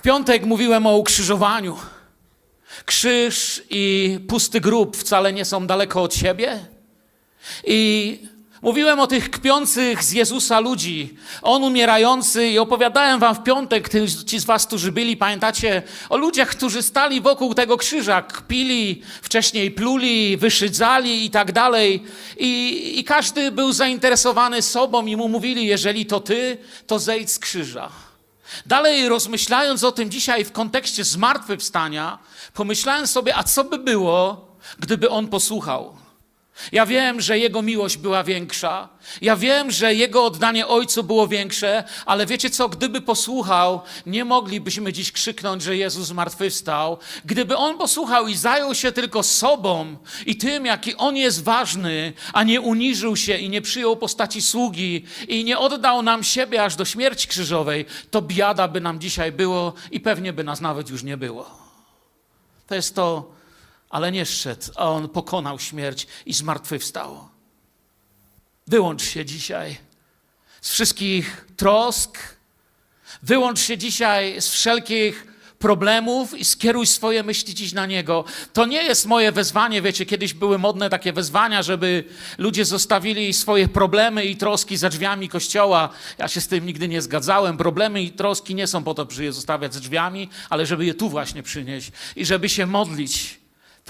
W piątek mówiłem o ukrzyżowaniu. Krzyż i pusty grób wcale nie są daleko od siebie. I mówiłem o tych kpiących z Jezusa ludzi, on umierający, i opowiadałem wam w piątek, ci z was, którzy byli, pamiętacie, o ludziach, którzy stali wokół tego krzyża, kpili, wcześniej pluli, wyszydzali i tak dalej. I, I każdy był zainteresowany sobą i mu mówili, jeżeli to ty, to zejdź z krzyża. Dalej rozmyślając o tym dzisiaj w kontekście zmartwychwstania, pomyślałem sobie, a co by było, gdyby on posłuchał? Ja wiem, że jego miłość była większa. Ja wiem, że jego oddanie ojcu było większe, ale wiecie co, gdyby posłuchał, nie moglibyśmy dziś krzyknąć, że Jezus zmartwychwstał. Gdyby on posłuchał i zajął się tylko sobą i tym, jaki on jest ważny, a nie uniżył się i nie przyjął postaci sługi i nie oddał nam siebie aż do śmierci krzyżowej, to biada by nam dzisiaj było i pewnie by nas nawet już nie było. To jest to, ale nie szedł, a on pokonał śmierć i zmartwychwstał. Wyłącz się dzisiaj z wszystkich trosk, wyłącz się dzisiaj z wszelkich problemów i skieruj swoje myśli dziś na Niego. To nie jest moje wezwanie, wiecie, kiedyś były modne takie wezwania, żeby ludzie zostawili swoje problemy i troski za drzwiami kościoła. Ja się z tym nigdy nie zgadzałem. Problemy i troski nie są po to, żeby je zostawiać za drzwiami, ale żeby je tu właśnie przynieść i żeby się modlić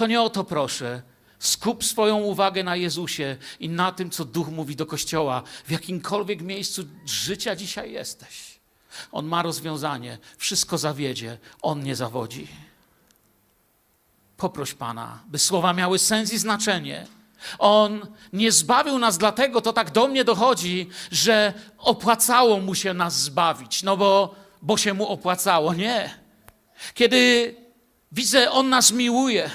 to nie o to proszę. Skup swoją uwagę na Jezusie i na tym, co Duch mówi do Kościoła, w jakimkolwiek miejscu życia dzisiaj jesteś. On ma rozwiązanie, wszystko zawiedzie, On nie zawodzi. Poproś Pana, by słowa miały sens i znaczenie. On nie zbawił nas dlatego, to tak do mnie dochodzi, że opłacało mu się nas zbawić, no bo, bo się mu opłacało. Nie. Kiedy widzę, On nas miłuje,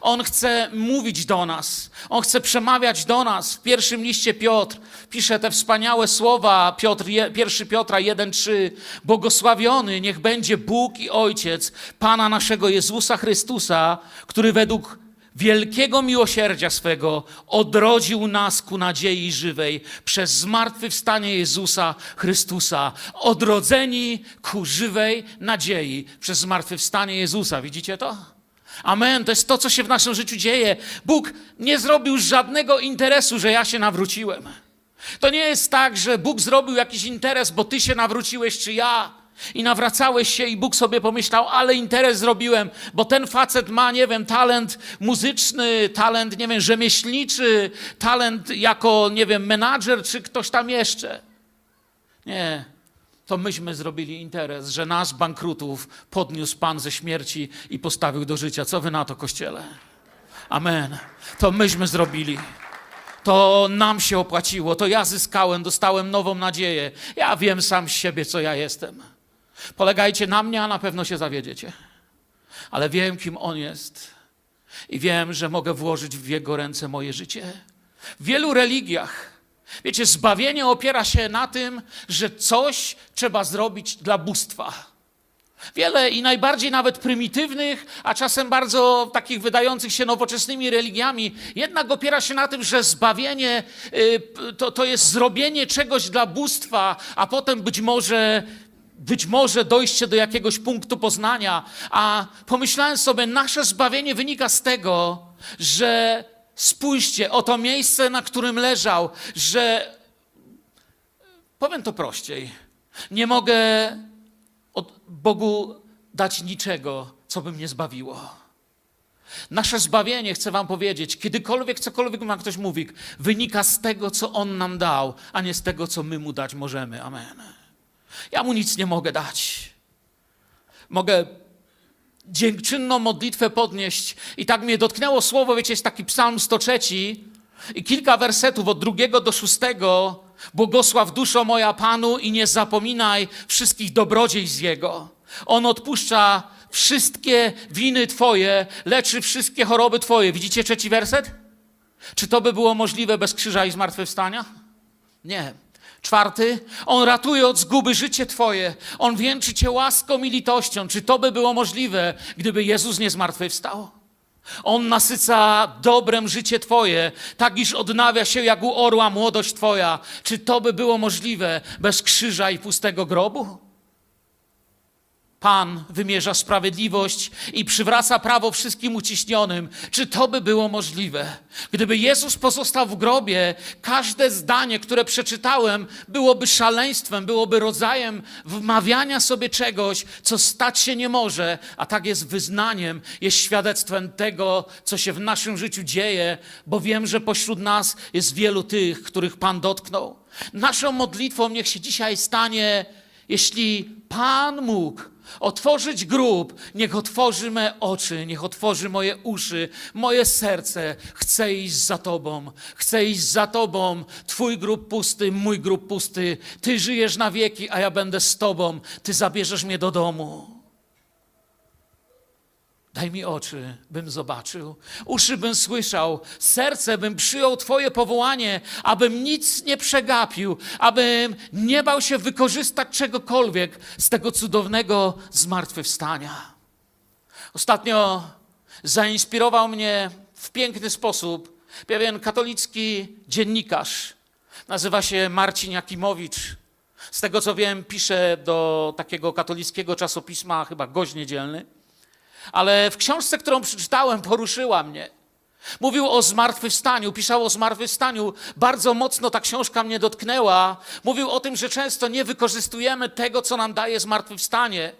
on chce mówić do nas, on chce przemawiać do nas. W pierwszym liście Piotr pisze te wspaniałe słowa, Piotr, 1 Piotra 1,3. Błogosławiony niech będzie Bóg i Ojciec Pana naszego Jezusa Chrystusa, który według wielkiego miłosierdzia swego odrodził nas ku nadziei żywej przez zmartwychwstanie Jezusa Chrystusa. Odrodzeni ku żywej nadziei przez zmartwychwstanie Jezusa. Widzicie to? Amen. To jest to, co się w naszym życiu dzieje. Bóg nie zrobił żadnego interesu, że ja się nawróciłem. To nie jest tak, że Bóg zrobił jakiś interes, bo ty się nawróciłeś, czy ja. I nawracałeś się, i Bóg sobie pomyślał, ale interes zrobiłem, bo ten facet ma, nie wiem, talent muzyczny, talent, nie wiem, rzemieślniczy, talent jako, nie wiem, menadżer, czy ktoś tam jeszcze. Nie to myśmy zrobili interes, że nas, bankrutów, podniósł Pan ze śmierci i postawił do życia. Co wy na to, Kościele? Amen. To myśmy zrobili. To nam się opłaciło, to ja zyskałem, dostałem nową nadzieję. Ja wiem sam z siebie, co ja jestem. Polegajcie na mnie, a na pewno się zawiedziecie. Ale wiem, kim On jest. I wiem, że mogę włożyć w Jego ręce moje życie. W wielu religiach Wiecie, zbawienie opiera się na tym, że coś trzeba zrobić dla bóstwa. Wiele i najbardziej nawet prymitywnych, a czasem bardzo takich wydających się nowoczesnymi religiami, jednak opiera się na tym, że zbawienie y, to, to jest zrobienie czegoś dla bóstwa, a potem być może, być może dojście do jakiegoś punktu poznania. A pomyślałem sobie, nasze zbawienie wynika z tego, że Spójrzcie, o to miejsce, na którym leżał, że powiem to prościej. Nie mogę od Bogu dać niczego, co by mnie zbawiło. Nasze zbawienie, chcę Wam powiedzieć, kiedykolwiek, cokolwiek nam ktoś mówi, wynika z tego, co On nam dał, a nie z tego, co my Mu dać możemy. Amen. Ja Mu nic nie mogę dać. Mogę dziękczynną modlitwę podnieść. I tak mnie dotknęło słowo, wiecie, jest taki psalm 103 i kilka wersetów od drugiego do szóstego. Błogosław duszo moja Panu i nie zapominaj wszystkich dobrodziejstw Jego. On odpuszcza wszystkie winy Twoje, leczy wszystkie choroby Twoje. Widzicie trzeci werset? Czy to by było możliwe bez krzyża i zmartwychwstania? Nie. Czwarty, on ratuje od zguby życie Twoje. On wieńczy Cię łaską i litością. Czy to by było możliwe, gdyby Jezus nie zmartwychwstał? On nasyca dobrem życie Twoje, tak iż odnawia się jak u orła młodość Twoja. Czy to by było możliwe bez krzyża i pustego grobu? Pan wymierza sprawiedliwość i przywraca prawo wszystkim uciśnionym. Czy to by było możliwe? Gdyby Jezus pozostał w grobie, każde zdanie, które przeczytałem, byłoby szaleństwem, byłoby rodzajem wmawiania sobie czegoś, co stać się nie może, a tak jest wyznaniem, jest świadectwem tego, co się w naszym życiu dzieje, bo wiem, że pośród nas jest wielu tych, których Pan dotknął. Naszą modlitwą niech się dzisiaj stanie, jeśli Pan mógł otworzyć grób, niech otworzy me oczy, niech otworzy moje uszy, moje serce. Chcę iść za Tobą, chcę iść za Tobą. Twój grób pusty, mój grób pusty. Ty żyjesz na wieki, a ja będę z Tobą. Ty zabierzesz mnie do domu. Daj mi oczy, bym zobaczył, uszy bym słyszał, serce bym przyjął Twoje powołanie, abym nic nie przegapił, abym nie bał się wykorzystać czegokolwiek z tego cudownego zmartwychwstania. Ostatnio zainspirował mnie w piękny sposób pewien katolicki dziennikarz. Nazywa się Marcin Jakimowicz. Z tego co wiem, pisze do takiego katolickiego czasopisma, chyba Gość Niedzielny ale w książce, którą przeczytałem, poruszyła mnie. Mówił o zmartwychwstaniu, pisał o zmartwychwstaniu. Bardzo mocno ta książka mnie dotknęła. Mówił o tym, że często nie wykorzystujemy tego, co nam daje zmartwychwstanie.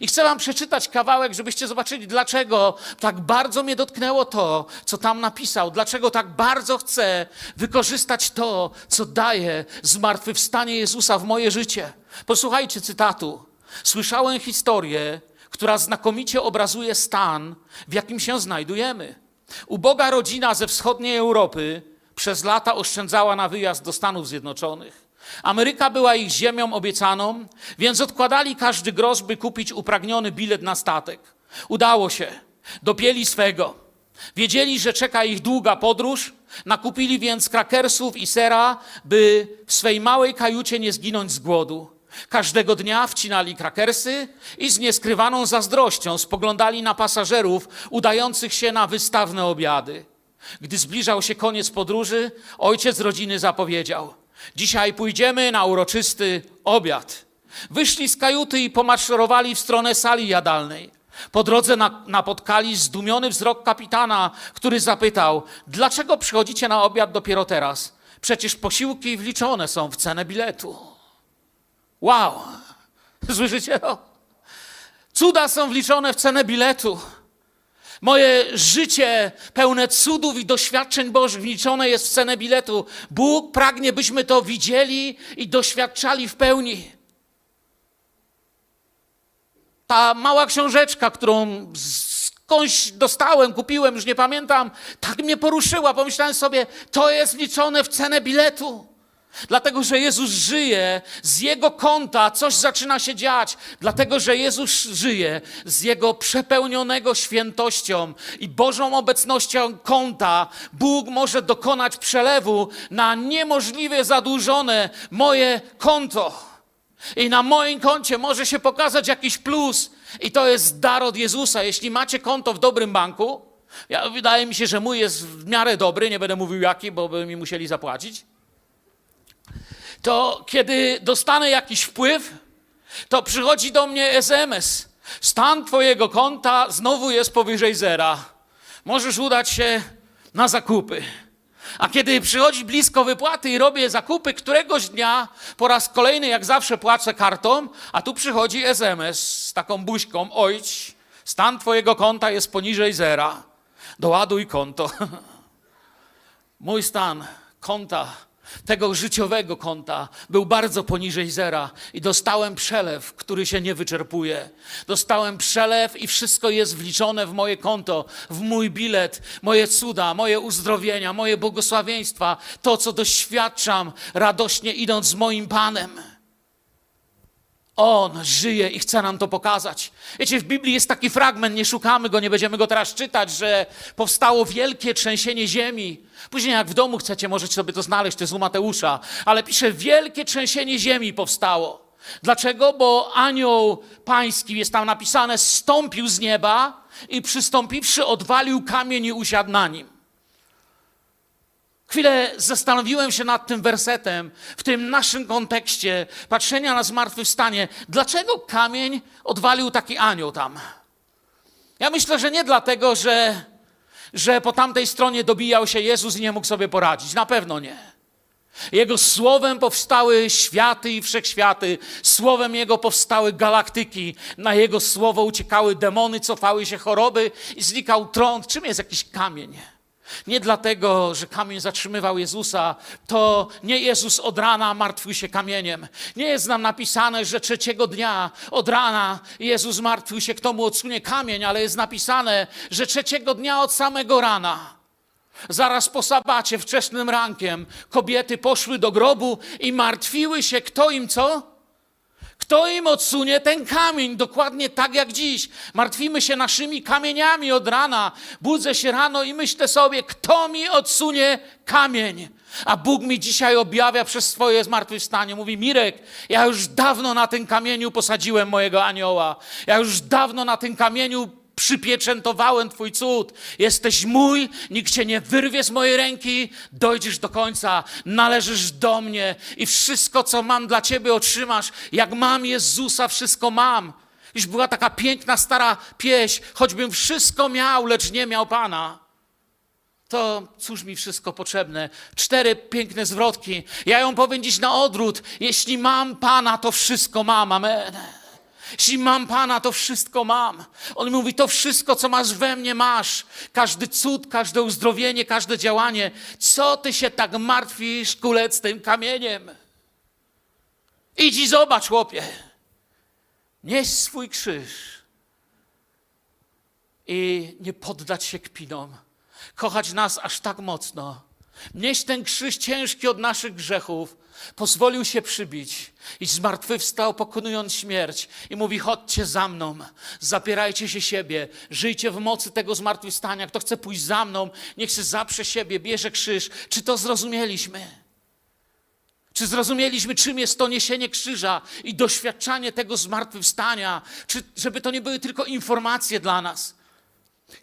I chcę Wam przeczytać kawałek, żebyście zobaczyli, dlaczego tak bardzo mnie dotknęło to, co tam napisał, dlaczego tak bardzo chcę wykorzystać to, co daje zmartwychwstanie Jezusa w moje życie. Posłuchajcie cytatu. Słyszałem historię która znakomicie obrazuje stan, w jakim się znajdujemy. Uboga rodzina ze wschodniej Europy przez lata oszczędzała na wyjazd do Stanów Zjednoczonych. Ameryka była ich ziemią obiecaną, więc odkładali każdy grosz, by kupić upragniony bilet na statek. Udało się. Dopieli swego. Wiedzieli, że czeka ich długa podróż, nakupili więc krakersów i sera, by w swej małej kajucie nie zginąć z głodu. Każdego dnia wcinali krakersy i z nieskrywaną zazdrością spoglądali na pasażerów udających się na wystawne obiady. Gdy zbliżał się koniec podróży, ojciec rodziny zapowiedział: Dzisiaj pójdziemy na uroczysty obiad. Wyszli z kajuty i pomaszerowali w stronę sali jadalnej. Po drodze napotkali zdumiony wzrok kapitana, który zapytał: Dlaczego przychodzicie na obiad dopiero teraz? Przecież posiłki wliczone są w cenę biletu. Wow! Słyszycie to? Cuda są wliczone w cenę biletu. Moje życie pełne cudów i doświadczeń Bożych wliczone jest w cenę biletu. Bóg pragnie, byśmy to widzieli i doświadczali w pełni. Ta mała książeczka, którą skądś dostałem, kupiłem, już nie pamiętam, tak mnie poruszyła. Pomyślałem sobie, to jest wliczone w cenę biletu. Dlatego, że Jezus żyje, z Jego konta coś zaczyna się dziać. Dlatego, że Jezus żyje, z Jego przepełnionego świętością i Bożą obecnością konta, Bóg może dokonać przelewu na niemożliwie zadłużone moje konto. I na moim koncie może się pokazać jakiś plus, i to jest dar od Jezusa. Jeśli macie konto w dobrym banku, ja, wydaje mi się, że mój jest w miarę dobry, nie będę mówił jaki, bo by mi musieli zapłacić to kiedy dostanę jakiś wpływ, to przychodzi do mnie SMS. Stan Twojego konta znowu jest powyżej zera. Możesz udać się na zakupy. A kiedy przychodzi blisko wypłaty i robię zakupy, któregoś dnia po raz kolejny, jak zawsze, płacę kartą, a tu przychodzi SMS z taką buźką: Ojcz, stan Twojego konta jest poniżej zera. Doładuj konto. Mój stan konta tego życiowego konta był bardzo poniżej zera i dostałem przelew, który się nie wyczerpuje. Dostałem przelew i wszystko jest wliczone w moje konto, w mój bilet, moje cuda, moje uzdrowienia, moje błogosławieństwa, to co doświadczam radośnie idąc z moim Panem. On żyje i chce nam to pokazać. Wiecie, w Biblii jest taki fragment, nie szukamy go, nie będziemy go teraz czytać, że powstało wielkie trzęsienie ziemi. Później, jak w domu chcecie, możecie sobie to znaleźć, to jest u Mateusza, ale pisze, wielkie trzęsienie ziemi powstało. Dlaczego? Bo anioł pański, jest tam napisane, stąpił z nieba i przystąpiwszy, odwalił kamień i usiadł na nim. Chwilę zastanowiłem się nad tym wersetem w tym naszym kontekście patrzenia na zmartwychwstanie. Dlaczego kamień odwalił taki anioł tam? Ja myślę, że nie dlatego, że, że po tamtej stronie dobijał się Jezus i nie mógł sobie poradzić. Na pewno nie. Jego słowem powstały światy i wszechświaty, słowem Jego powstały galaktyki, na Jego słowo uciekały demony, cofały się choroby i znikał trąd. Czym jest jakiś kamień? Nie dlatego, że kamień zatrzymywał Jezusa, to nie Jezus od rana martwił się kamieniem. Nie jest nam napisane, że trzeciego dnia od rana Jezus martwił się, kto mu odsunie kamień, ale jest napisane, że trzeciego dnia od samego rana. Zaraz po sabacie, wczesnym rankiem, kobiety poszły do grobu i martwiły się, kto im co? Kto im odsunie ten kamień? Dokładnie tak jak dziś. Martwimy się naszymi kamieniami od rana. Budzę się rano i myślę sobie, kto mi odsunie kamień? A Bóg mi dzisiaj objawia przez swoje zmartwychwstanie. Mówi, Mirek, ja już dawno na tym kamieniu posadziłem mojego anioła. Ja już dawno na tym kamieniu przypieczętowałem Twój cud. Jesteś mój, nikt Cię nie wyrwie z mojej ręki, dojdziesz do końca, należysz do mnie i wszystko, co mam dla Ciebie, otrzymasz. Jak mam Jezusa, wszystko mam. Już była taka piękna, stara pieśń, choćbym wszystko miał, lecz nie miał Pana. To cóż mi wszystko potrzebne? Cztery piękne zwrotki. Ja ją powiem dziś na odwrót. Jeśli mam Pana, to wszystko mam. Amen. Jeśli mam Pana, to wszystko mam. On mówi, to wszystko, co masz we mnie, masz. Każdy cud, każde uzdrowienie, każde działanie. Co ty się tak martwisz, kulec, tym kamieniem? Idź i zobacz, chłopie. Nieś swój krzyż i nie poddać się kpinom. Kochać nas aż tak mocno. Nieś ten krzyż ciężki od naszych grzechów, Pozwolił się przybić i zmartwychwstał, pokonując śmierć. I mówi: chodźcie za mną, zapierajcie się siebie, żyjcie w mocy tego zmartwychwstania. Kto chce pójść za mną, niech się zaprze siebie, bierze krzyż. Czy to zrozumieliśmy? Czy zrozumieliśmy, czym jest to niesienie krzyża i doświadczanie tego zmartwychwstania? Czy żeby to nie były tylko informacje dla nas?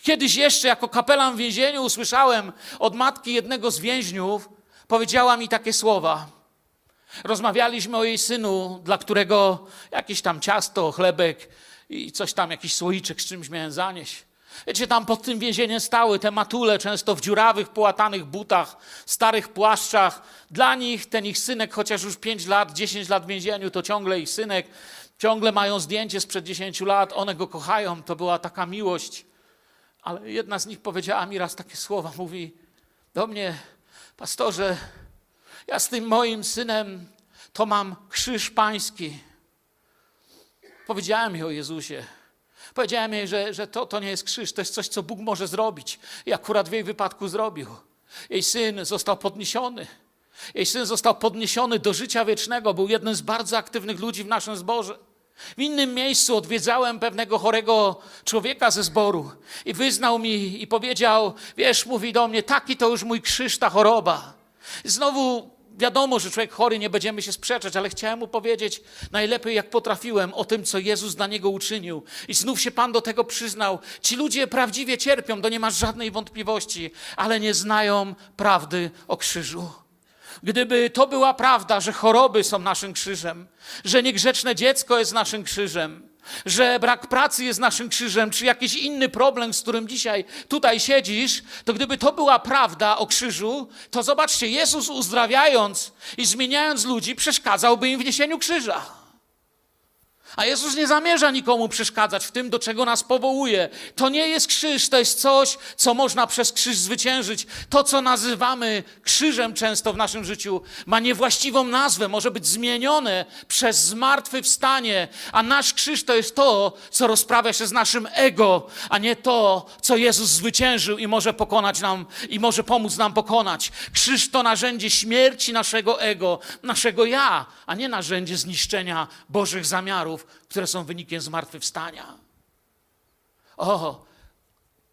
Kiedyś jeszcze jako kapelan w więzieniu usłyszałem od matki jednego z więźniów, powiedziała mi takie słowa. Rozmawialiśmy o jej synu, dla którego jakieś tam ciasto, chlebek i coś tam, jakiś słoiczek z czymś miałem zanieść. Wiecie, tam pod tym więzieniem stały te matule, często w dziurawych, połatanych butach, starych płaszczach. Dla nich ten ich synek, chociaż już 5 lat, 10 lat w więzieniu, to ciągle ich synek. Ciągle mają zdjęcie sprzed 10 lat, one go kochają, to była taka miłość. Ale jedna z nich powiedziała mi raz takie słowa, mówi do mnie, pastorze, ja z tym moim synem to mam krzyż pański. Powiedziałem jej o Jezusie. Powiedziałem jej, że, że to, to nie jest krzyż, to jest coś, co Bóg może zrobić. I akurat w jej wypadku zrobił. Jej syn został podniesiony. Jej syn został podniesiony do życia wiecznego. Był jednym z bardzo aktywnych ludzi w naszym zborze. W innym miejscu odwiedzałem pewnego chorego człowieka ze zboru i wyznał mi i powiedział: Wiesz, mówi do mnie, taki to już mój krzyż, ta choroba. I znowu wiadomo, że człowiek chory, nie będziemy się sprzeczać, ale chciałem mu powiedzieć najlepiej, jak potrafiłem, o tym, co Jezus dla niego uczynił. I znów się Pan do tego przyznał. Ci ludzie prawdziwie cierpią, to nie masz żadnej wątpliwości, ale nie znają prawdy o krzyżu. Gdyby to była prawda, że choroby są naszym krzyżem, że niegrzeczne dziecko jest naszym krzyżem, że brak pracy jest naszym krzyżem, czy jakiś inny problem, z którym dzisiaj tutaj siedzisz, to gdyby to była prawda o krzyżu, to zobaczcie, Jezus uzdrawiając i zmieniając ludzi, przeszkadzałby im w niesieniu krzyża. A Jezus nie zamierza nikomu przeszkadzać w tym, do czego nas powołuje. To nie jest krzyż, to jest coś, co można przez krzyż zwyciężyć. To, co nazywamy krzyżem często w naszym życiu, ma niewłaściwą nazwę, może być zmienione przez zmartwychwstanie. A nasz krzyż to jest to, co rozprawia się z naszym ego, a nie to, co Jezus zwyciężył i może pokonać nam, i może pomóc nam pokonać. Krzyż to narzędzie śmierci naszego ego, naszego ja, a nie narzędzie zniszczenia Bożych zamiarów które są wynikiem zmartwychwstania. O,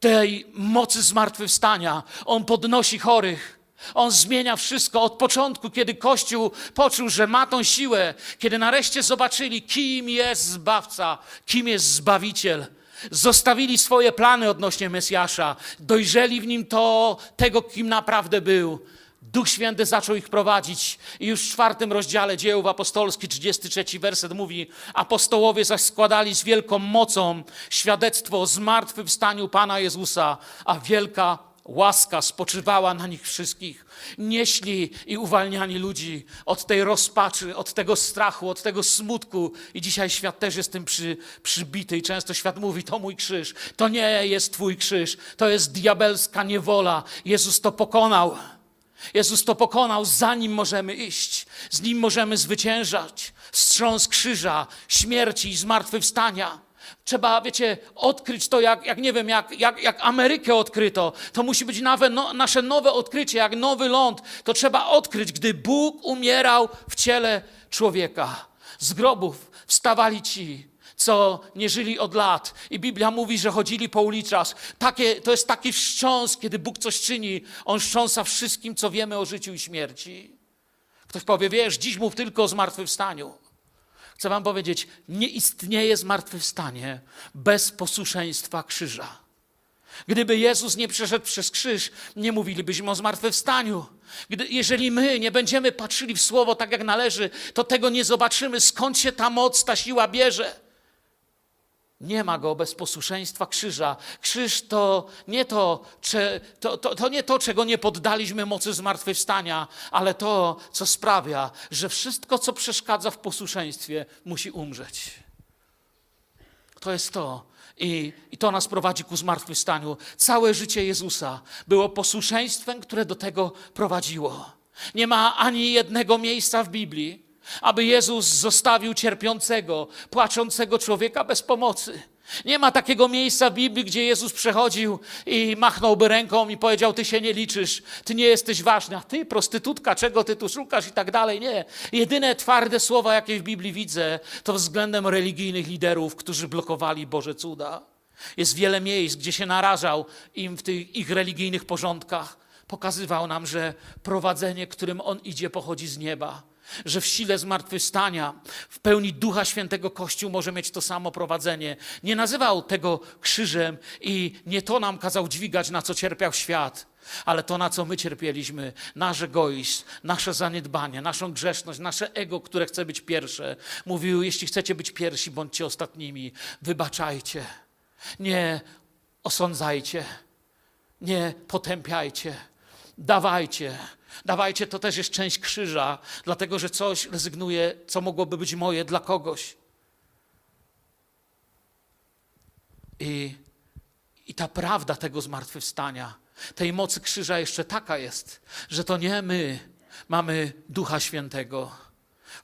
tej mocy zmartwychwstania On podnosi chorych. On zmienia wszystko od początku, kiedy Kościół poczuł, że ma tą siłę, kiedy nareszcie zobaczyli, kim jest Zbawca, kim jest Zbawiciel. Zostawili swoje plany odnośnie Mesjasza, dojrzeli w nim to, tego, kim naprawdę był. Duch Święty zaczął ich prowadzić i już w czwartym rozdziale dziejów apostolskich, 33 werset mówi, apostołowie zaś składali z wielką mocą świadectwo o zmartwychwstaniu Pana Jezusa, a wielka łaska spoczywała na nich wszystkich. Nieśli i uwalniani ludzi od tej rozpaczy, od tego strachu, od tego smutku. I dzisiaj świat też jest tym przy, przybity i często świat mówi, to mój krzyż. To nie jest twój krzyż, to jest diabelska niewola. Jezus to pokonał. Jezus to pokonał, za nim możemy iść, z nim możemy zwyciężać. Wstrząs krzyża, śmierci i zmartwychwstania. Trzeba, wiecie, odkryć to, jak, jak nie wiem, jak, jak, jak Amerykę odkryto. To musi być nowe, no, nasze nowe odkrycie, jak nowy ląd. To trzeba odkryć, gdy Bóg umierał w ciele człowieka. Z grobów wstawali ci, co nie żyli od lat. I Biblia mówi, że chodzili po ulicach. Takie, to jest taki wstrząs, kiedy Bóg coś czyni. On wstrząsa wszystkim, co wiemy o życiu i śmierci. Ktoś powie, wiesz, dziś mów tylko o zmartwychwstaniu. Chcę wam powiedzieć, nie istnieje zmartwychwstanie bez posłuszeństwa krzyża. Gdyby Jezus nie przeszedł przez krzyż, nie mówilibyśmy o zmartwychwstaniu. Gdy, jeżeli my nie będziemy patrzyli w słowo tak, jak należy, to tego nie zobaczymy, skąd się ta moc, ta siła bierze. Nie ma go bez posłuszeństwa krzyża. Krzyż to nie to, to, to, to nie to, czego nie poddaliśmy mocy zmartwychwstania, ale to, co sprawia, że wszystko, co przeszkadza w posłuszeństwie, musi umrzeć. To jest to. I, I to nas prowadzi ku zmartwychwstaniu. Całe życie Jezusa było posłuszeństwem, które do tego prowadziło. Nie ma ani jednego miejsca w Biblii, aby Jezus zostawił cierpiącego, płaczącego człowieka bez pomocy. Nie ma takiego miejsca w Biblii, gdzie Jezus przechodził i machnąłby ręką i powiedział: Ty się nie liczysz, ty nie jesteś ważna, ty prostytutka, czego ty tu szukasz i tak dalej. Nie. Jedyne twarde słowa, jakie w Biblii widzę, to względem religijnych liderów, którzy blokowali Boże cuda. Jest wiele miejsc, gdzie się narażał im w tych ich religijnych porządkach. Pokazywał nam, że prowadzenie, którym on idzie, pochodzi z nieba że w sile zmartwychwstania, w pełni Ducha Świętego Kościół może mieć to samo prowadzenie. Nie nazywał tego krzyżem i nie to nam kazał dźwigać, na co cierpiał świat, ale to, na co my cierpieliśmy, nasz egoizm, nasze zaniedbanie, naszą grzeszność, nasze ego, które chce być pierwsze. Mówił, jeśli chcecie być pierwsi, bądźcie ostatnimi. Wybaczajcie. Nie osądzajcie. Nie potępiajcie. Dawajcie Dawajcie, to też jest część krzyża, dlatego że coś rezygnuje, co mogłoby być moje dla kogoś. I, I ta prawda tego zmartwychwstania, tej mocy krzyża jeszcze taka jest, że to nie my mamy Ducha Świętego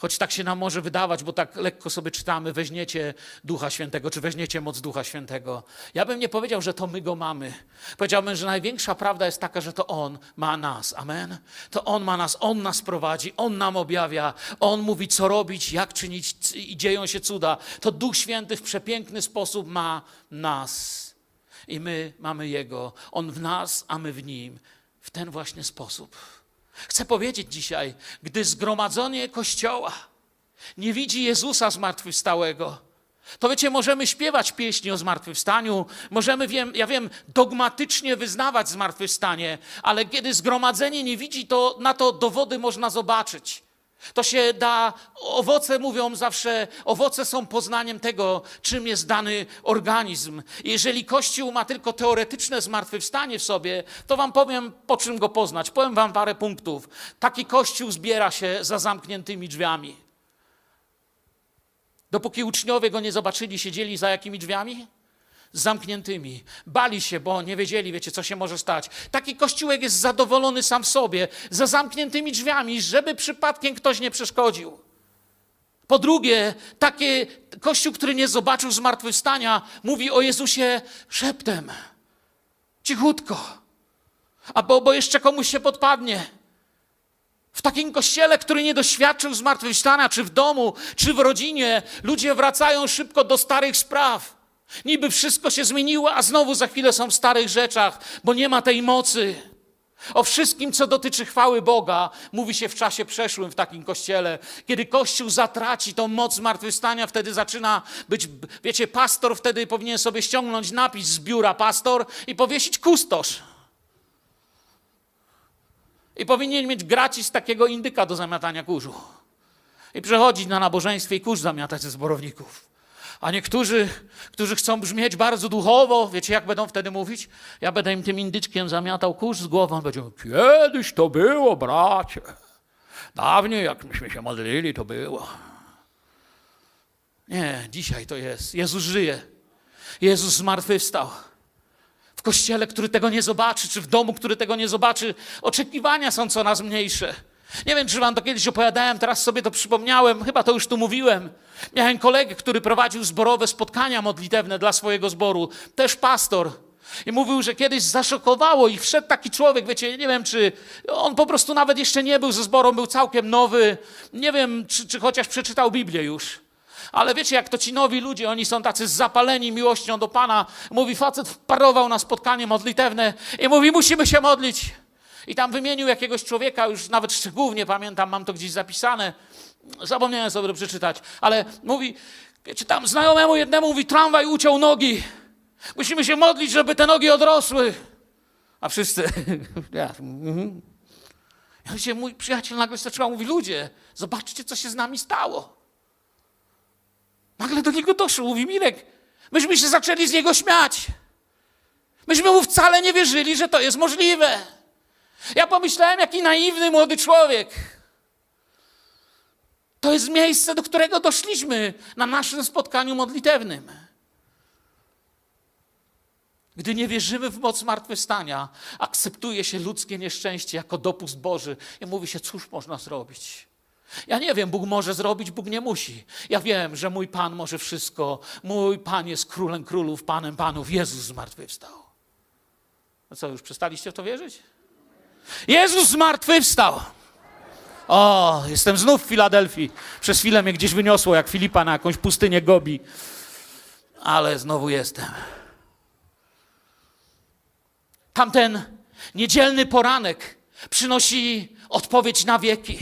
Choć tak się nam może wydawać, bo tak lekko sobie czytamy, weźmiecie Ducha Świętego, czy weźmiecie moc Ducha Świętego. Ja bym nie powiedział, że to my go mamy. Powiedziałbym, że największa prawda jest taka, że to On ma nas. Amen. To On ma nas, On nas prowadzi, On nam objawia, On mówi, co robić, jak czynić i dzieją się cuda. To Duch Święty w przepiękny sposób ma nas. I my mamy Jego. On w nas, a my w Nim. W ten właśnie sposób. Chcę powiedzieć dzisiaj, gdy zgromadzenie Kościoła nie widzi Jezusa zmartwychwstałego, to wiecie, możemy śpiewać pieśni o zmartwychwstaniu, możemy, wiem, ja wiem, dogmatycznie wyznawać zmartwychwstanie, ale kiedy zgromadzenie nie widzi, to na to dowody można zobaczyć. To się da, owoce mówią zawsze, owoce są poznaniem tego, czym jest dany organizm. Jeżeli Kościół ma tylko teoretyczne zmartwychwstanie w sobie, to wam powiem, po czym go poznać. Powiem wam parę punktów. Taki Kościół zbiera się za zamkniętymi drzwiami. Dopóki uczniowie go nie zobaczyli, siedzieli za jakimi drzwiami? Zamkniętymi. Bali się, bo nie wiedzieli, wiecie, co się może stać. Taki kościółek jest zadowolony sam w sobie, za zamkniętymi drzwiami, żeby przypadkiem ktoś nie przeszkodził. Po drugie, taki kościół, który nie zobaczył zmartwychwstania, mówi o Jezusie szeptem, cichutko, albo bo jeszcze komuś się podpadnie. W takim kościele, który nie doświadczył zmartwychwstania, czy w domu, czy w rodzinie, ludzie wracają szybko do starych spraw. Niby wszystko się zmieniło, a znowu za chwilę są w starych rzeczach, bo nie ma tej mocy. O wszystkim, co dotyczy chwały Boga, mówi się w czasie przeszłym w takim kościele. Kiedy Kościół zatraci tą moc zmartwychwstania, wtedy zaczyna być, wiecie, pastor wtedy powinien sobie ściągnąć napis z biura pastor i powiesić kustosz. I powinien mieć gratis takiego indyka do zamiatania kurzu. I przechodzić na nabożeństwie i kurz zamiatać ze zborowników. A niektórzy, którzy chcą brzmieć bardzo duchowo, wiecie jak będą wtedy mówić? Ja będę im tym indyczkiem zamiatał kurz z głową, będą kiedyś to było, bracie. Dawniej, jak myśmy się modlili, to było. Nie, dzisiaj to jest. Jezus żyje. Jezus zmartwychwstał. W kościele, który tego nie zobaczy, czy w domu, który tego nie zobaczy, oczekiwania są coraz mniejsze. Nie wiem, czy wam to kiedyś opowiadałem, teraz sobie to przypomniałem, chyba to już tu mówiłem. Miałem kolegę, który prowadził zborowe spotkania modlitewne dla swojego zboru, też pastor. I mówił, że kiedyś zaszokowało ich. Wszedł taki człowiek, wiecie, nie wiem, czy on po prostu nawet jeszcze nie był ze zborą, był całkiem nowy. Nie wiem, czy, czy chociaż przeczytał Biblię już. Ale wiecie, jak to ci nowi ludzie, oni są tacy zapaleni miłością do Pana. Mówi, facet wparował na spotkanie modlitewne i mówi, musimy się modlić. I tam wymienił jakiegoś człowieka, już nawet szczegółnie pamiętam, mam to gdzieś zapisane. Zapomniałem sobie przeczytać, ale mówi, wiecie, tam znajomemu jednemu mówi, tramwaj uciął nogi. Musimy się modlić, żeby te nogi odrosły. A wszyscy, ja, mhm. ja się, mój przyjaciel nagle zaczął, mówi, ludzie, zobaczcie, co się z nami stało. Nagle do niego doszło, mówi, Mirek, myśmy się zaczęli z niego śmiać. Myśmy mu wcale nie wierzyli, że to jest możliwe. Ja pomyślałem, jaki naiwny młody człowiek. To jest miejsce, do którego doszliśmy na naszym spotkaniu modlitewnym. Gdy nie wierzymy w moc zmartwychwstania, akceptuje się ludzkie nieszczęście jako dopust Boży i mówi się, cóż można zrobić. Ja nie wiem, Bóg może zrobić, Bóg nie musi. Ja wiem, że mój Pan może wszystko. Mój Pan jest królem królów, Panem panów. Jezus zmartwychwstał. No co, już przestaliście w to wierzyć? Jezus zmartwychwstał. O, jestem znów w Filadelfii. Przez chwilę mnie gdzieś wyniosło, jak Filipa na jakąś pustynię Gobi. Ale znowu jestem. Tamten niedzielny poranek przynosi odpowiedź na wieki.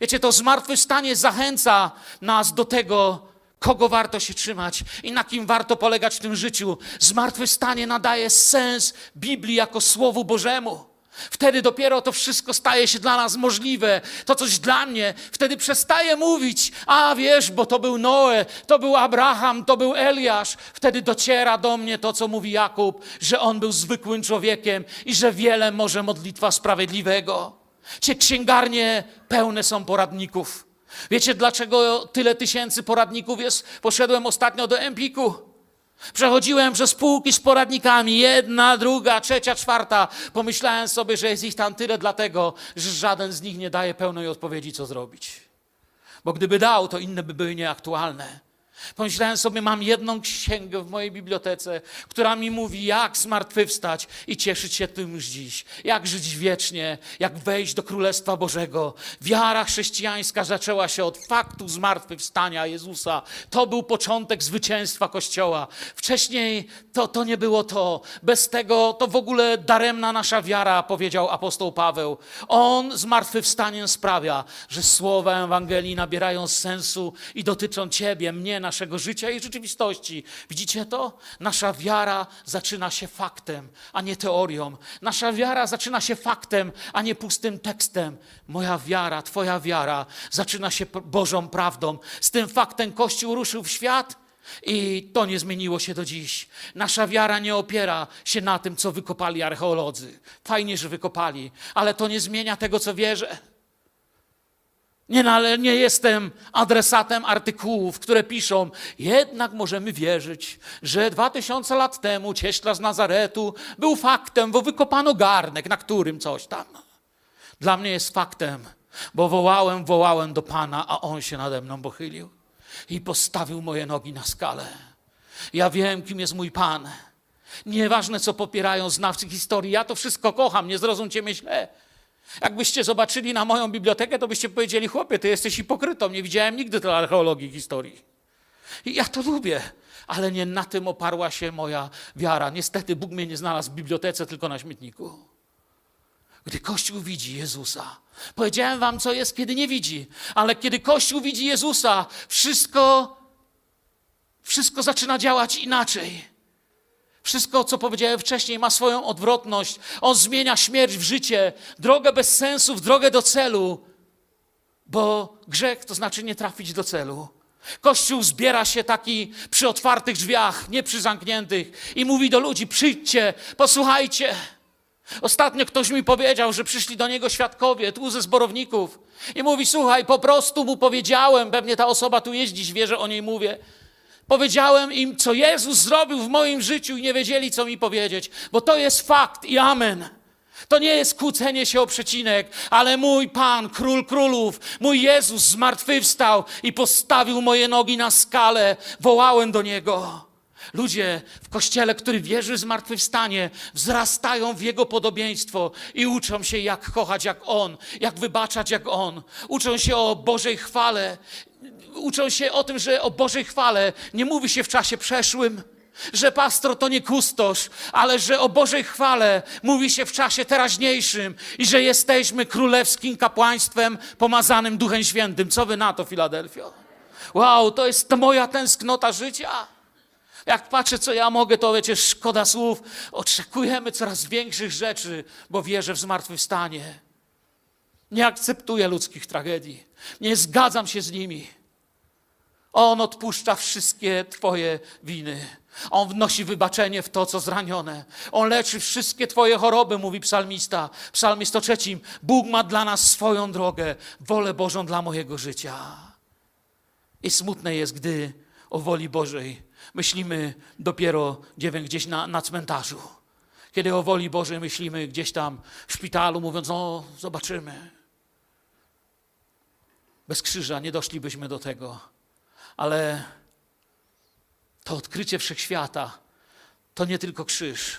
Wiecie, to zmartwychwstanie zachęca nas do tego, kogo warto się trzymać i na kim warto polegać w tym życiu. Zmartwychwstanie nadaje sens Biblii jako Słowu Bożemu. Wtedy dopiero to wszystko staje się dla nas możliwe. To coś dla mnie. Wtedy przestaję mówić, a wiesz, bo to był Noe, to był Abraham, to był Eliasz. Wtedy dociera do mnie to, co mówi Jakub, że on był zwykłym człowiekiem i że wiele może modlitwa sprawiedliwego. Cie księgarnie pełne są poradników. Wiecie, dlaczego tyle tysięcy poradników jest? Poszedłem ostatnio do Empiku. Przechodziłem przez półki z poradnikami, jedna, druga, trzecia, czwarta. Pomyślałem sobie, że jest ich tam tyle, dlatego że żaden z nich nie daje pełnej odpowiedzi, co zrobić. Bo gdyby dał, to inne by były nieaktualne. Pomyślałem sobie, mam jedną księgę w mojej bibliotece, która mi mówi, jak zmartwychwstać i cieszyć się tym już dziś. Jak żyć wiecznie, jak wejść do Królestwa Bożego. Wiara chrześcijańska zaczęła się od faktu zmartwychwstania Jezusa. To był początek zwycięstwa Kościoła. Wcześniej to, to nie było to. Bez tego to w ogóle daremna nasza wiara, powiedział apostoł Paweł. On zmartwychwstaniem sprawia, że słowa Ewangelii nabierają sensu i dotyczą Ciebie, mnie, naszego życia i rzeczywistości. Widzicie to? Nasza wiara zaczyna się faktem, a nie teorią. Nasza wiara zaczyna się faktem, a nie pustym tekstem. Moja wiara, Twoja wiara zaczyna się Bożą prawdą. Z tym faktem Kościół ruszył w świat. I to nie zmieniło się do dziś. Nasza wiara nie opiera się na tym, co wykopali archeolodzy. Fajnie, że wykopali, ale to nie zmienia tego, co wierzę. Nie, ale nie jestem adresatem artykułów, które piszą, jednak możemy wierzyć, że dwa tysiące lat temu cieśla z Nazaretu był faktem, bo wykopano garnek, na którym coś tam. Dla mnie jest faktem, bo wołałem, wołałem do Pana, a On się nade mną pochylił i postawił moje nogi na skalę. Ja wiem, kim jest mój Pan. Nieważne, co popierają znawcy historii, ja to wszystko kocham, nie zrozumcie mnie źle. Jakbyście zobaczyli na moją bibliotekę, to byście powiedzieli, chłopie, ty jesteś hipokrytą, nie widziałem nigdy tej archeologii historii. I ja to lubię, ale nie na tym oparła się moja wiara. Niestety Bóg mnie nie znalazł w bibliotece, tylko na śmietniku. Gdy Kościół widzi Jezusa, powiedziałem wam, co jest, kiedy nie widzi, ale kiedy Kościół widzi Jezusa, wszystko, wszystko zaczyna działać inaczej. Wszystko, co powiedziałem wcześniej, ma swoją odwrotność. On zmienia śmierć w życie, drogę bez sensu w drogę do celu, bo grzech to znaczy nie trafić do celu. Kościół zbiera się taki przy otwartych drzwiach, nie przy zamkniętych, i mówi do ludzi: przyjdźcie, posłuchajcie. Ostatnio ktoś mi powiedział, że przyszli do niego świadkowie, tu ze zborowników, i mówi: Słuchaj, po prostu mu powiedziałem, pewnie ta osoba tu jest dziś, wie, że o niej mówię. Powiedziałem im, co Jezus zrobił w moim życiu i nie wiedzieli, co mi powiedzieć, bo to jest fakt i amen. To nie jest kłócenie się o przecinek, ale mój Pan, Król Królów, mój Jezus zmartwychwstał i postawił moje nogi na skalę. Wołałem do Niego. Ludzie w kościele, który wierzy w zmartwychwstanie, wzrastają w Jego podobieństwo i uczą się, jak kochać jak On, jak wybaczać jak On. Uczą się o Bożej chwale. Uczą się o tym, że o Bożej chwale nie mówi się w czasie przeszłym, że pastor to nie kustosz, ale że o Bożej chwale mówi się w czasie teraźniejszym i że jesteśmy królewskim kapłaństwem pomazanym Duchem Świętym. Co wy na to, Filadelfio? Wow, to jest moja tęsknota życia. Jak patrzę, co ja mogę, to wiecie, szkoda słów. Oczekujemy coraz większych rzeczy, bo wierzę w zmartwychwstanie. Nie akceptuję ludzkich tragedii. Nie zgadzam się z nimi. On odpuszcza wszystkie Twoje winy. On wnosi wybaczenie w to, co zranione. On leczy wszystkie Twoje choroby, mówi psalmista. Psalmie 103. Bóg ma dla nas swoją drogę, wolę Bożą dla mojego życia. I smutne jest, gdy o woli Bożej myślimy dopiero gdzieś na, na cmentarzu. Kiedy o woli Bożej myślimy gdzieś tam w szpitalu, mówiąc, o, zobaczymy. Bez krzyża nie doszlibyśmy do tego. Ale to odkrycie wszechświata to nie tylko krzyż,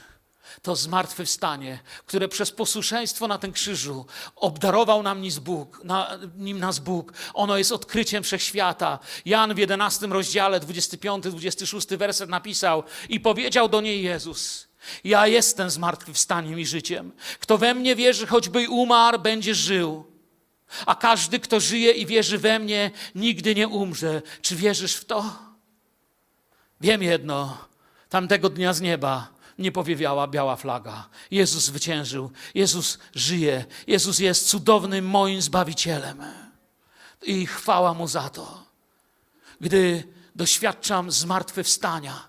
to zmartwychwstanie, które przez posłuszeństwo na ten krzyżu obdarował nam nim, Bóg, na, nim nas Bóg. Ono jest odkryciem wszechświata. Jan w 11 rozdziale, 25-26 werset napisał i powiedział do niej Jezus, ja jestem zmartwychwstaniem i życiem. Kto we mnie wierzy, choćby umarł, będzie żył. A każdy, kto żyje i wierzy we mnie, nigdy nie umrze. Czy wierzysz w to? Wiem jedno, tamtego dnia z nieba nie powiewiała biała flaga. Jezus zwyciężył, Jezus żyje, Jezus jest cudownym moim Zbawicielem. I chwała Mu za to. Gdy doświadczam zmartwychwstania,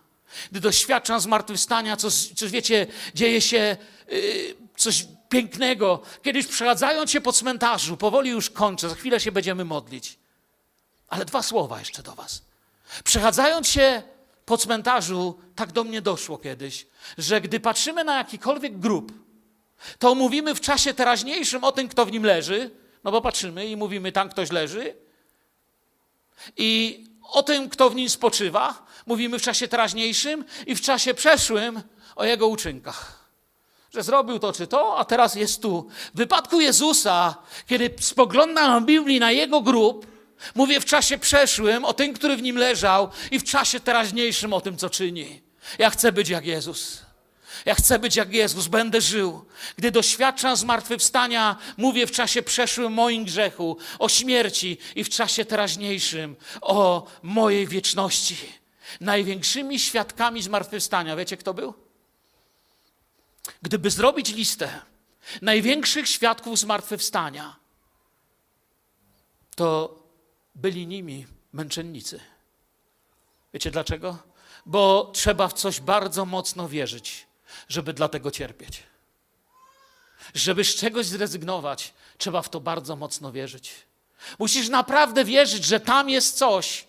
gdy doświadczam zmartwychwstania, co, co wiecie, dzieje się yy, coś pięknego. Kiedyś przechadzając się po cmentarzu, powoli już kończę, za chwilę się będziemy modlić. Ale dwa słowa jeszcze do Was. Przechadzając się po cmentarzu, tak do mnie doszło kiedyś, że gdy patrzymy na jakikolwiek grób, to mówimy w czasie teraźniejszym o tym, kto w nim leży, no bo patrzymy i mówimy, tam ktoś leży. I o tym, kto w nim spoczywa, mówimy w czasie teraźniejszym i w czasie przeszłym o jego uczynkach. Że zrobił to czy to, a teraz jest tu. W wypadku Jezusa, kiedy spoglądam w Biblii na jego grób, Mówię w czasie przeszłym o tym, który w nim leżał, i w czasie teraźniejszym o tym, co czyni. Ja chcę być jak Jezus. Ja chcę być jak Jezus, będę żył. Gdy doświadczam zmartwychwstania, mówię w czasie przeszłym moim grzechu, o śmierci i w czasie teraźniejszym o mojej wieczności. Największymi świadkami zmartwychwstania, wiecie kto był? Gdyby zrobić listę największych świadków zmartwychwstania, to byli nimi męczennicy. Wiecie dlaczego? Bo trzeba w coś bardzo mocno wierzyć, żeby dlatego cierpieć. Żeby z czegoś zrezygnować, trzeba w to bardzo mocno wierzyć. Musisz naprawdę wierzyć, że tam jest coś,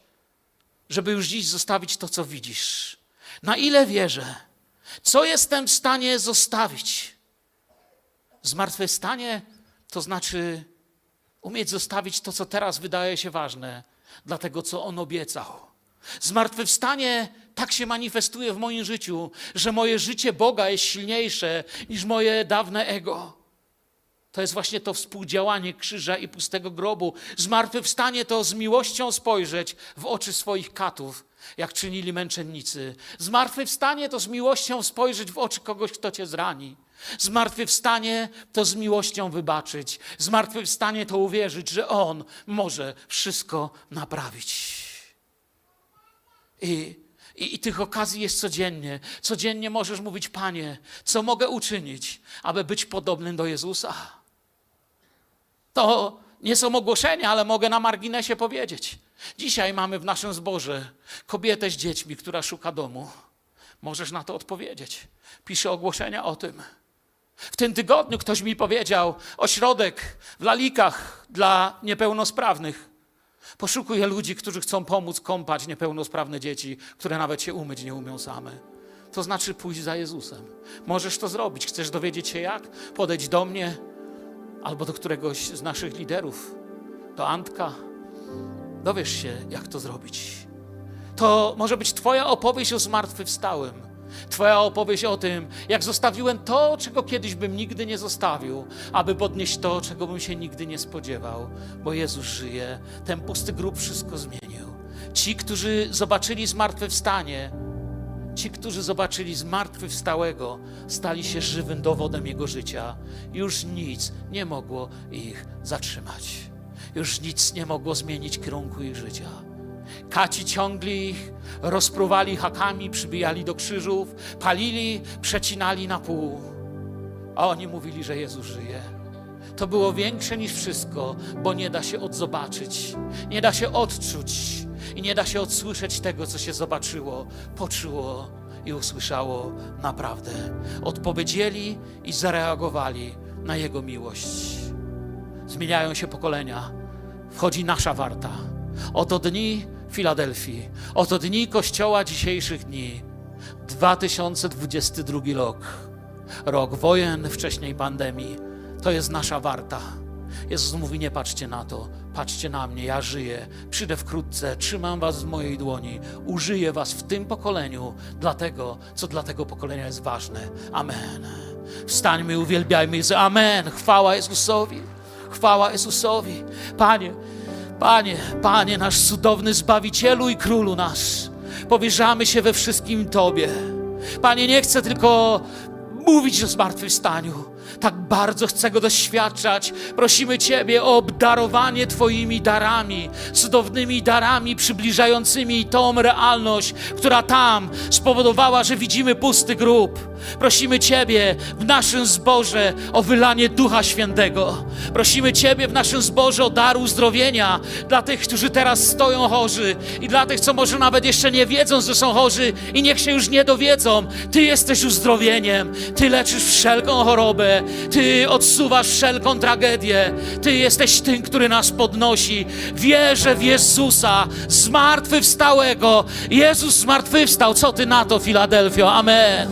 żeby już dziś zostawić to, co widzisz. Na ile wierzę? Co jestem w stanie zostawić? Zmartwychwstanie to znaczy Umieć zostawić to, co teraz wydaje się ważne, dla tego, co On obiecał. Zmartwychwstanie tak się manifestuje w moim życiu, że moje życie Boga jest silniejsze niż moje dawne ego. To jest właśnie to współdziałanie krzyża i pustego grobu. Zmartwychwstanie to z miłością spojrzeć w oczy swoich katów, jak czynili męczennicy. Zmartwychwstanie to z miłością spojrzeć w oczy kogoś, kto cię zrani. Zmartwychwstanie to z miłością wybaczyć. Zmartwychwstanie to uwierzyć, że On może wszystko naprawić. I I, I, tych okazji jest codziennie. Codziennie możesz mówić, Panie, co mogę uczynić, aby być podobnym do Jezusa? To nie są ogłoszenia, ale mogę na marginesie powiedzieć. Dzisiaj mamy w naszym zborze kobietę z dziećmi, która szuka domu. Możesz na to odpowiedzieć. Piszę ogłoszenia o tym. W tym tygodniu ktoś mi powiedział, ośrodek w Lalikach dla niepełnosprawnych. Poszukuję ludzi, którzy chcą pomóc kąpać niepełnosprawne dzieci, które nawet się umyć nie umią same. To znaczy pójść za Jezusem. Możesz to zrobić. Chcesz dowiedzieć się jak? Podejdź do mnie albo do któregoś z naszych liderów, do Antka. Dowiesz się, jak to zrobić. To może być Twoja opowieść o zmartwychwstałym. Twoja opowieść o tym, jak zostawiłem to, czego kiedyś bym nigdy nie zostawił, aby podnieść to, czego bym się nigdy nie spodziewał, bo Jezus żyje. Ten pusty grób wszystko zmienił. Ci, którzy zobaczyli zmartwychwstanie, ci, którzy zobaczyli zmartwychwstałego, stali się żywym dowodem Jego życia. Już nic nie mogło ich zatrzymać. Już nic nie mogło zmienić kierunku ich życia. Kaci ciągli ich, rozpruwali hakami, przybijali do krzyżów, palili, przecinali na pół. A oni mówili, że Jezus żyje. To było większe niż wszystko, bo nie da się odzobaczyć, nie da się odczuć i nie da się odsłyszeć tego, co się zobaczyło, poczuło i usłyszało naprawdę. Odpowiedzieli i zareagowali na Jego miłość. Zmieniają się pokolenia, wchodzi nasza warta. Oto dni Filadelfii. Oto dni Kościoła dzisiejszych dni. 2022 rok. Rok wojen, wcześniej pandemii. To jest nasza warta. Jezus mówi: Nie patrzcie na to, patrzcie na mnie, ja żyję, przyjdę wkrótce, trzymam was w mojej dłoni, użyję was w tym pokoleniu, dlatego, co dla tego pokolenia jest ważne. Amen. Wstańmy, uwielbiajmy. Amen. Chwała Jezusowi. Chwała Jezusowi. Panie, Panie, Panie, nasz cudowny Zbawicielu i Królu nasz, powierzamy się we wszystkim Tobie. Panie, nie chcę tylko mówić o zmartwychwstaniu, tak bardzo chcę go doświadczać. Prosimy Ciebie o obdarowanie Twoimi darami, cudownymi darami przybliżającymi tą realność, która tam spowodowała, że widzimy pusty grób. Prosimy Ciebie w naszym zborze o wylanie Ducha Świętego. Prosimy Ciebie w naszym zborze o dar uzdrowienia dla tych, którzy teraz stoją chorzy i dla tych, co może nawet jeszcze nie wiedzą, że są chorzy i niech się już nie dowiedzą. Ty jesteś uzdrowieniem. Ty leczysz wszelką chorobę. Ty odsuwasz wszelką tragedię. Ty jesteś tym, który nas podnosi. Wierzę w Jezusa, zmartwychwstałego. Jezus zmartwychwstał. Co Ty na to, Filadelfio? Amen.